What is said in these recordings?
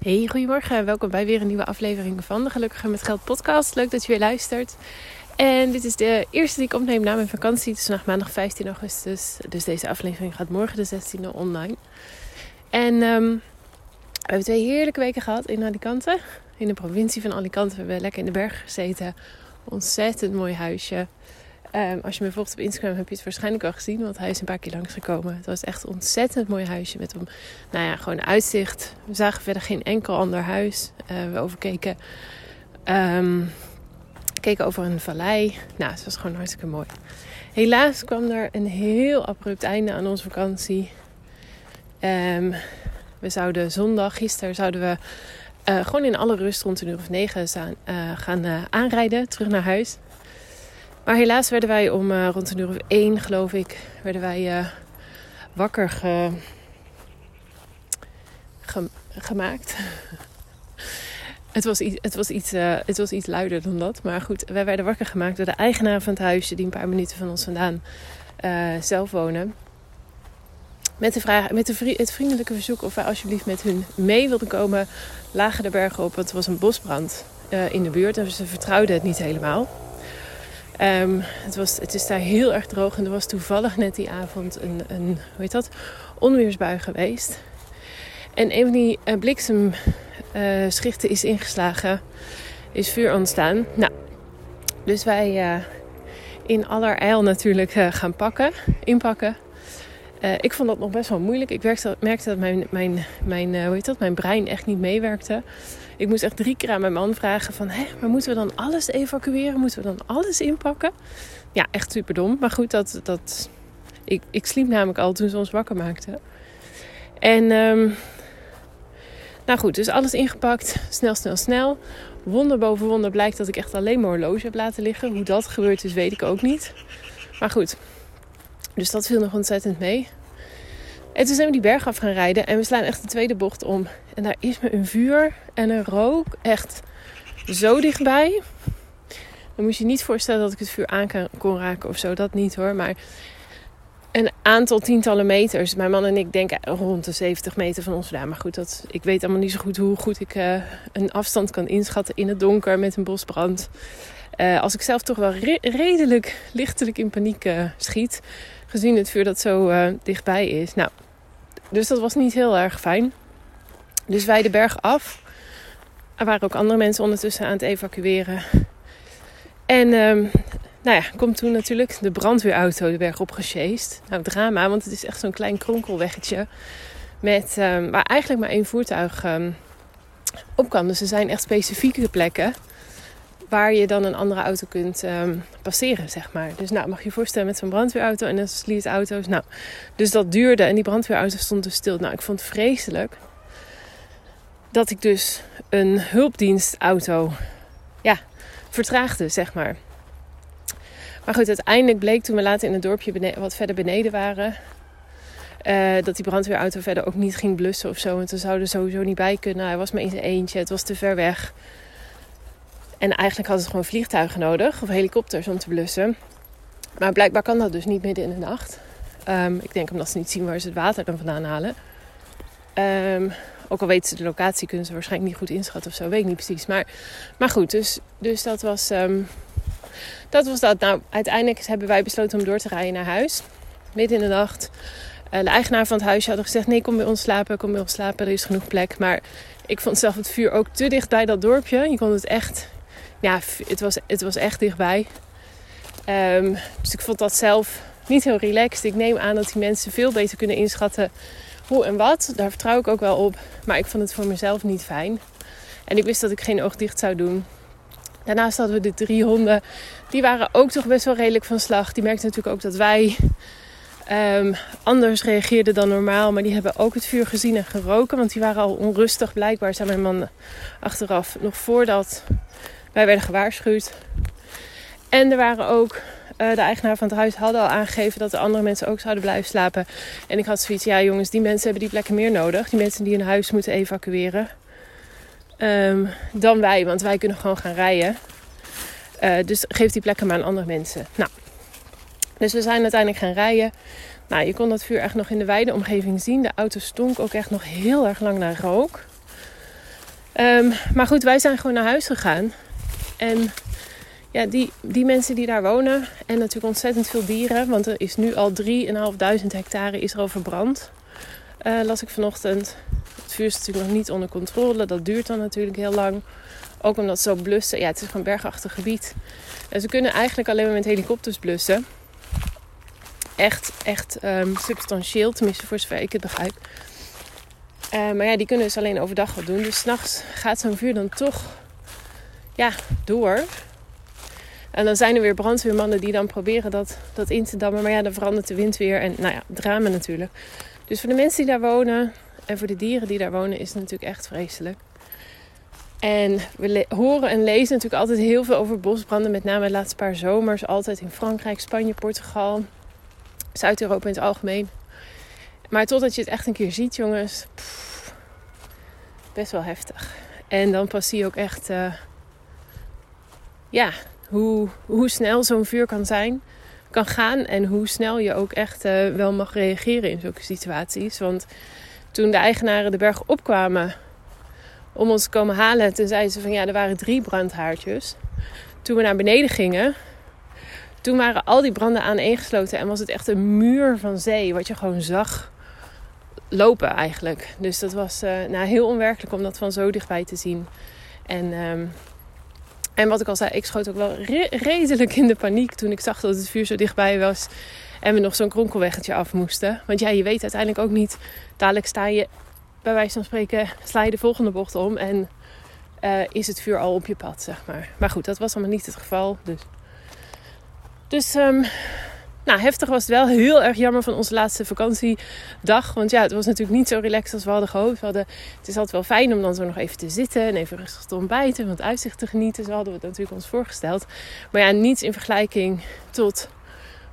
Hey, goedemorgen. Welkom bij weer een nieuwe aflevering van de Gelukkiger met Geld podcast. Leuk dat je weer luistert. En dit is de eerste die ik opneem na mijn vakantie. Het is vandaag maandag 15 augustus. Dus deze aflevering gaat morgen de 16e online. En um, we hebben twee heerlijke weken gehad in Alicante. In de provincie van Alicante. We hebben lekker in de berg gezeten. Ontzettend mooi huisje. Um, als je me volgt op Instagram heb je het waarschijnlijk al gezien, want hij is een paar keer langsgekomen. Het was echt een ontzettend mooi huisje met een, nou ja, gewoon uitzicht. We zagen verder geen enkel ander huis. Uh, we overkeken, um, keken over een vallei. Nou, het was gewoon hartstikke mooi. Helaas kwam er een heel abrupt einde aan onze vakantie. Um, we zouden zondag, gisteren zouden we uh, gewoon in alle rust rond een uur of negen uh, gaan aanrijden, terug naar huis. Maar helaas werden wij om uh, rond een uur of één, geloof ik, werden wij uh, wakker ge, ge, gemaakt. het, was iets, het, was iets, het was iets luider dan dat. Maar goed, wij werden wakker gemaakt door de eigenaar van het huisje, die een paar minuten van ons vandaan zelf wonen. Met, de vraag, met het vriendelijke verzoek of wij alsjeblieft met hun mee wilden komen, lagen de bergen op. Het was een bosbrand in de buurt en ze vertrouwden het niet helemaal. Um, het, was, het is daar heel erg droog en er was toevallig net die avond een, een hoe heet dat, onweersbui geweest. En een van die uh, bliksemschichten uh, is ingeslagen, is vuur ontstaan. Nou, dus wij uh, in allerijl natuurlijk gaan pakken, inpakken. Ik vond dat nog best wel moeilijk. Ik merkte, dat mijn, mijn, mijn, hoe heet dat, mijn brein echt niet meewerkte. Ik moest echt drie keer aan mijn man vragen van... Hé, maar moeten we dan alles evacueren? Moeten we dan alles inpakken? Ja, echt super dom. Maar goed, dat, dat, ik, ik sliep namelijk al toen ze ons wakker maakten. En um, nou goed, dus alles ingepakt. Snel, snel, snel. Wonder boven wonder blijkt dat ik echt alleen mijn horloge heb laten liggen. Hoe dat gebeurd is, weet ik ook niet. Maar goed, dus dat viel nog ontzettend mee. En toen zijn we die berg af gaan rijden en we slaan echt de tweede bocht om. En daar is me een vuur en een rook echt zo dichtbij. Dan moet je niet voorstellen dat ik het vuur aan kon raken of zo. Dat niet hoor. Maar een aantal tientallen meters. Mijn man en ik denken rond de 70 meter van ons vandaan. Maar goed, dat, ik weet allemaal niet zo goed hoe goed ik uh, een afstand kan inschatten in het donker met een bosbrand. Uh, als ik zelf toch wel re redelijk lichtelijk in paniek uh, schiet. Gezien het vuur dat zo dichtbij is. Nou, dus dat was niet heel erg fijn. Dus wij de berg af. Er waren ook andere mensen ondertussen aan het evacueren. En um, nou ja, komt toen natuurlijk de brandweerauto de berg op. Nou, drama, want het is echt zo'n klein kronkelweggetje. Met, um, waar eigenlijk maar één voertuig um, op kan. Dus er zijn echt specifieke plekken waar je dan een andere auto kunt um, passeren, zeg maar. Dus nou, mag je je voorstellen met zo'n brandweerauto en dat auto's. Nou, dus dat duurde en die brandweerauto stond dus stil. Nou, ik vond het vreselijk dat ik dus een hulpdienstauto, ja, vertraagde, zeg maar. Maar goed, uiteindelijk bleek toen we later in het dorpje wat verder beneden waren... Uh, dat die brandweerauto verder ook niet ging blussen of zo. En toen zouden er sowieso niet bij kunnen. Hij was maar in zijn eentje. Het was te ver weg. En eigenlijk hadden ze gewoon vliegtuigen nodig. Of helikopters om te blussen. Maar blijkbaar kan dat dus niet midden in de nacht. Um, ik denk omdat ze niet zien waar ze het water dan vandaan halen. Um, ook al weten ze de locatie, kunnen ze waarschijnlijk niet goed inschatten of zo. Weet ik niet precies. Maar, maar goed, dus, dus dat was... Um, dat was dat. Nou, uiteindelijk hebben wij besloten om door te rijden naar huis. Midden in de nacht. Uh, de eigenaar van het huisje had gezegd: Nee, kom bij ons slapen, kom bij ons slapen, er is genoeg plek. Maar ik vond zelf het vuur ook te dicht bij dat dorpje. Je kon het echt, ja, het was, het was echt dichtbij. Um, dus ik vond dat zelf niet heel relaxed. Ik neem aan dat die mensen veel beter kunnen inschatten hoe en wat. Daar vertrouw ik ook wel op. Maar ik vond het voor mezelf niet fijn. En ik wist dat ik geen oog dicht zou doen. Daarnaast hadden we de drie honden. Die waren ook toch best wel redelijk van slag. Die merkten natuurlijk ook dat wij um, anders reageerden dan normaal. Maar die hebben ook het vuur gezien en geroken. Want die waren al onrustig blijkbaar, zei mijn man achteraf. Nog voordat wij werden gewaarschuwd. En er waren ook uh, de eigenaar van het huis hadden al aangegeven dat de andere mensen ook zouden blijven slapen. En ik had zoiets, ja jongens, die mensen hebben die plekken meer nodig. Die mensen die hun huis moeten evacueren. Um, dan wij, want wij kunnen gewoon gaan rijden. Uh, dus geef die plekken maar aan andere mensen. Nou, dus we zijn uiteindelijk gaan rijden. Nou, je kon dat vuur echt nog in de wijde omgeving zien. De auto stonk ook echt nog heel erg lang naar rook. Ehm, maar goed, wij zijn gewoon naar huis gegaan. En ja, die, die mensen die daar wonen en natuurlijk ontzettend veel dieren. Want er is nu al 3.500 hectare is er al verbrand. Uh, las ik vanochtend. Het vuur is natuurlijk nog niet onder controle. Dat duurt dan natuurlijk heel lang. Ook omdat ze zo blussen. Ja, het is gewoon bergachtig gebied. En ze kunnen eigenlijk alleen maar met helikopters blussen. Echt, echt um, substantieel. Tenminste, voor zover ik het begrijp. Uh, maar ja, die kunnen dus alleen overdag wat doen. Dus s'nachts gaat zo'n vuur dan toch ja, door. En dan zijn er weer brandweermannen die dan proberen dat, dat in te dammen. Maar ja, dan verandert de wind weer. En nou ja, drama natuurlijk. Dus voor de mensen die daar wonen en voor de dieren die daar wonen is het natuurlijk echt vreselijk. En we horen en lezen natuurlijk altijd heel veel over bosbranden. Met name de laatste paar zomers. Altijd in Frankrijk, Spanje, Portugal. Zuid-Europa in het algemeen. Maar totdat je het echt een keer ziet, jongens. best wel heftig. En dan pas zie je ook echt... Uh, ja, hoe, hoe snel zo'n vuur kan zijn, kan gaan en hoe snel je ook echt uh, wel mag reageren in zulke situaties. Want toen de eigenaren de berg opkwamen om ons te komen halen, toen zeiden ze van ja, er waren drie brandhaartjes. Toen we naar beneden gingen, toen waren al die branden aaneengesloten en was het echt een muur van zee, wat je gewoon zag lopen eigenlijk. Dus dat was uh, nou, heel onwerkelijk om dat van zo dichtbij te zien. En um, en wat ik al zei, ik schoot ook wel redelijk in de paniek toen ik zag dat het vuur zo dichtbij was. En we nog zo'n kronkelweggetje af moesten. Want ja, je weet uiteindelijk ook niet. Dadelijk sta je, bij wijze van spreken, sla je de volgende bocht om. En uh, is het vuur al op je pad, zeg maar. Maar goed, dat was allemaal niet het geval. Dus, dus um, nou, heftig was het wel. Heel erg jammer van onze laatste vakantiedag. Want ja, het was natuurlijk niet zo relaxed als we hadden gehoopt. We hadden, het is altijd wel fijn om dan zo nog even te zitten en even rustig te ontbijten. Want uitzicht te genieten, zo hadden we het natuurlijk ons voorgesteld. Maar ja, niets in vergelijking tot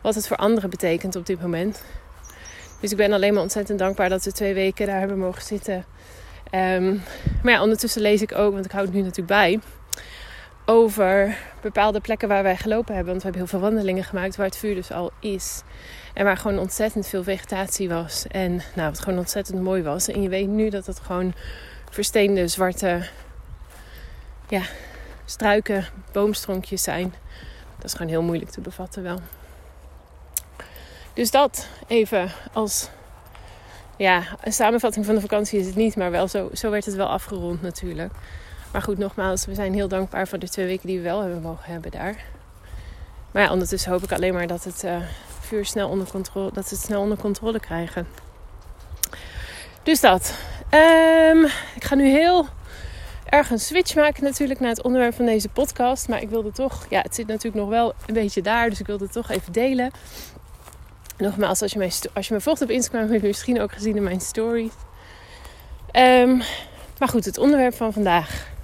wat het voor anderen betekent op dit moment. Dus ik ben alleen maar ontzettend dankbaar dat we twee weken daar hebben mogen zitten. Um, maar ja, ondertussen lees ik ook, want ik hou het nu natuurlijk bij over bepaalde plekken waar wij gelopen hebben. Want we hebben heel veel wandelingen gemaakt waar het vuur dus al is. En waar gewoon ontzettend veel vegetatie was. En nou, wat gewoon ontzettend mooi was. En je weet nu dat het gewoon versteende zwarte ja, struiken, boomstronkjes zijn. Dat is gewoon heel moeilijk te bevatten wel. Dus dat even als ja, een samenvatting van de vakantie is het niet, maar wel zo, zo werd het wel afgerond natuurlijk. Maar goed, nogmaals, we zijn heel dankbaar voor de twee weken die we wel hebben mogen hebben daar. Maar ja, ondertussen hoop ik alleen maar dat het uh, vuur snel onder controle, dat ze het snel onder controle krijgen. Dus dat. Um, ik ga nu heel erg een switch maken natuurlijk naar het onderwerp van deze podcast. Maar ik wilde toch, ja, het zit natuurlijk nog wel een beetje daar. Dus ik wilde het toch even delen. Nogmaals, als je, als je me volgt op Instagram, heb je misschien ook gezien in mijn stories. Um, maar goed, het onderwerp van vandaag.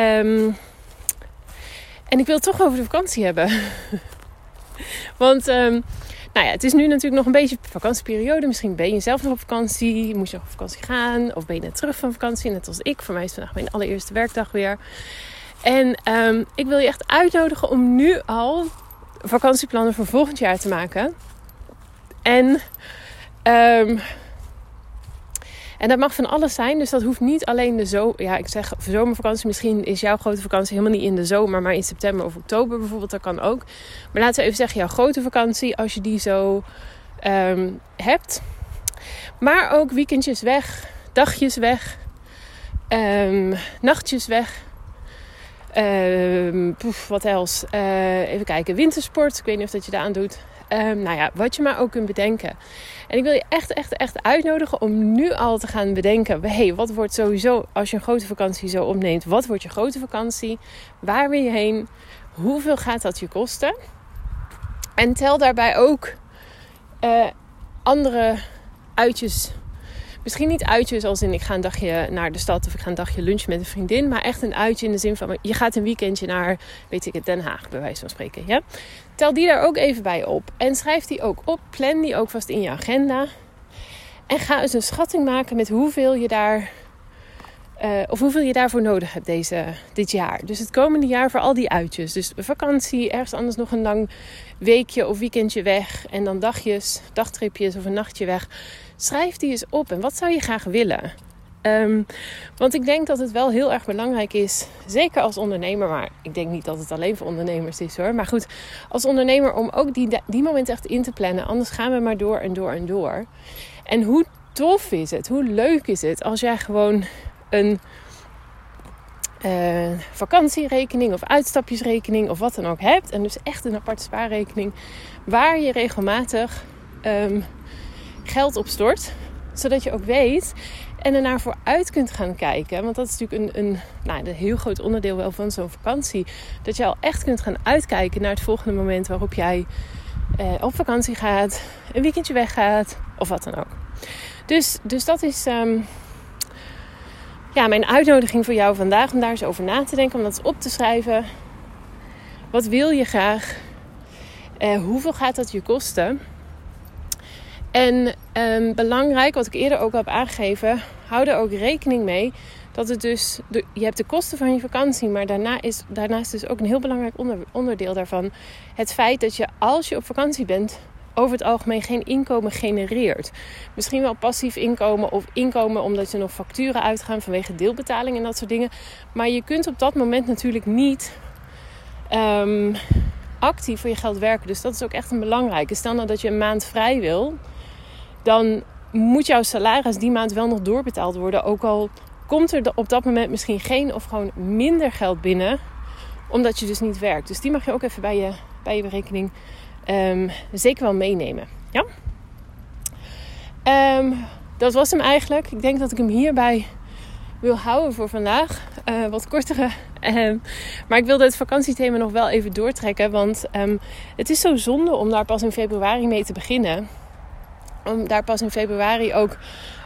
Um, en ik wil het toch over de vakantie hebben. Want um, nou ja, het is nu natuurlijk nog een beetje vakantieperiode. Misschien ben je zelf nog op vakantie. Moet je nog op vakantie gaan? Of ben je net terug van vakantie? Net als ik. Voor mij is vandaag mijn allereerste werkdag weer. En um, ik wil je echt uitnodigen om nu al vakantieplannen voor volgend jaar te maken. En um, en dat mag van alles zijn. Dus dat hoeft niet alleen de zo ja, ik zeg zomervakantie. Misschien is jouw grote vakantie helemaal niet in de zomer, maar in september of oktober bijvoorbeeld. Dat kan ook. Maar laten we even zeggen, jouw grote vakantie, als je die zo um, hebt. Maar ook weekendjes weg, dagjes weg, um, nachtjes weg. Um, poef, wat else? Uh, even kijken, wintersport. Ik weet niet of dat je daar aan doet. Um, nou ja, wat je maar ook kunt bedenken. En ik wil je echt, echt, echt uitnodigen om nu al te gaan bedenken: hey, wat wordt sowieso als je een grote vakantie zo opneemt? Wat wordt je grote vakantie? Waar wil je heen? Hoeveel gaat dat je kosten? En tel daarbij ook uh, andere uitjes Misschien niet uitjes als in ik ga een dagje naar de stad of ik ga een dagje lunchen met een vriendin. Maar echt een uitje in de zin van je gaat een weekendje naar, weet ik het, Den Haag bij wijze van spreken. Ja? Tel die daar ook even bij op. En schrijf die ook op. Plan die ook vast in je agenda. En ga eens een schatting maken met hoeveel je daar uh, of hoeveel je daarvoor nodig hebt deze, dit jaar. Dus het komende jaar voor al die uitjes. Dus vakantie, ergens anders nog een lang weekje of weekendje weg. En dan dagjes, dagtripjes of een nachtje weg. Schrijf die eens op. En wat zou je graag willen? Ehm, want ik denk dat het wel heel erg belangrijk is, zeker als ondernemer, maar ik denk niet dat het alleen voor ondernemers is hoor. Maar goed, als ondernemer om ook die, die moment echt in te plannen. Anders gaan we maar door en door en door. En hoe tof is het, hoe leuk is het als jij gewoon een uh, vakantierekening of uitstapjesrekening of wat dan ook hebt. En dus echt een aparte spaarrekening waar je regelmatig um, geld op stort. Zodat je ook weet en ernaar vooruit kunt gaan kijken. Want dat is natuurlijk een, een, nou, een heel groot onderdeel wel van zo'n vakantie. Dat je al echt kunt gaan uitkijken naar het volgende moment waarop jij uh, op vakantie gaat, een weekendje weggaat of wat dan ook. Dus, dus dat is um, ja, mijn uitnodiging voor jou vandaag om daar eens over na te denken, om dat op te schrijven. Wat wil je graag? Uh, hoeveel gaat dat je kosten? En um, belangrijk, wat ik eerder ook al heb aangegeven, hou er ook rekening mee dat het dus, je hebt de kosten van je vakantie, maar daarna is, daarnaast is ook een heel belangrijk onder, onderdeel daarvan het feit dat je als je op vakantie bent, over het algemeen geen inkomen genereert. Misschien wel passief inkomen of inkomen omdat je nog facturen uitgaan vanwege deelbetaling en dat soort dingen. Maar je kunt op dat moment natuurlijk niet um, actief voor je geld werken. Dus dat is ook echt een belangrijke. Stel nou dat je een maand vrij wil, dan moet jouw salaris die maand wel nog doorbetaald worden. Ook al komt er op dat moment misschien geen of gewoon minder geld binnen, omdat je dus niet werkt. Dus die mag je ook even bij je, bij je berekening um, zeker wel meenemen. Ja? Um, dat was hem eigenlijk. Ik denk dat ik hem hierbij wil houden voor vandaag. Uh, wat kortere. Um, maar ik wilde het vakantiethema nog wel even doortrekken. Want het is zo zonde om daar pas in februari mee te beginnen. Om daar pas in februari ook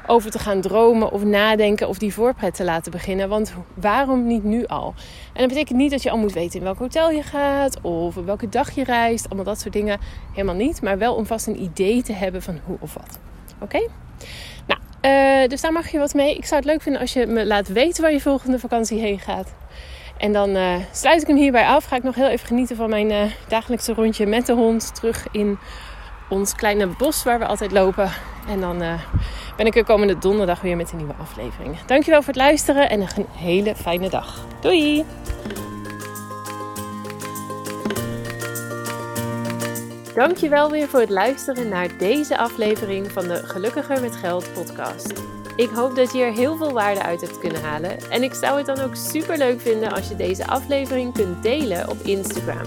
over te gaan dromen of nadenken of die voorpret te laten beginnen. Want waarom niet nu al? En dat betekent niet dat je al moet weten in welk hotel je gaat of welke dag je reist. Allemaal dat soort dingen. Helemaal niet. Maar wel om vast een idee te hebben van hoe of wat. Oké? Nou, uh, dus daar mag je wat mee. Ik zou het leuk vinden als je me laat weten waar je volgende vakantie heen gaat. En dan uh, sluit ik hem hierbij af. Ga ik nog heel even genieten van mijn uh, dagelijkse rondje met de hond terug in ons kleine bos waar we altijd lopen. En dan uh, ben ik er komende donderdag weer met een nieuwe aflevering. Dankjewel voor het luisteren en een hele fijne dag. Doei! Dankjewel weer voor het luisteren naar deze aflevering van de Gelukkiger met Geld podcast. Ik hoop dat je er heel veel waarde uit hebt kunnen halen. En ik zou het dan ook super leuk vinden als je deze aflevering kunt delen op Instagram.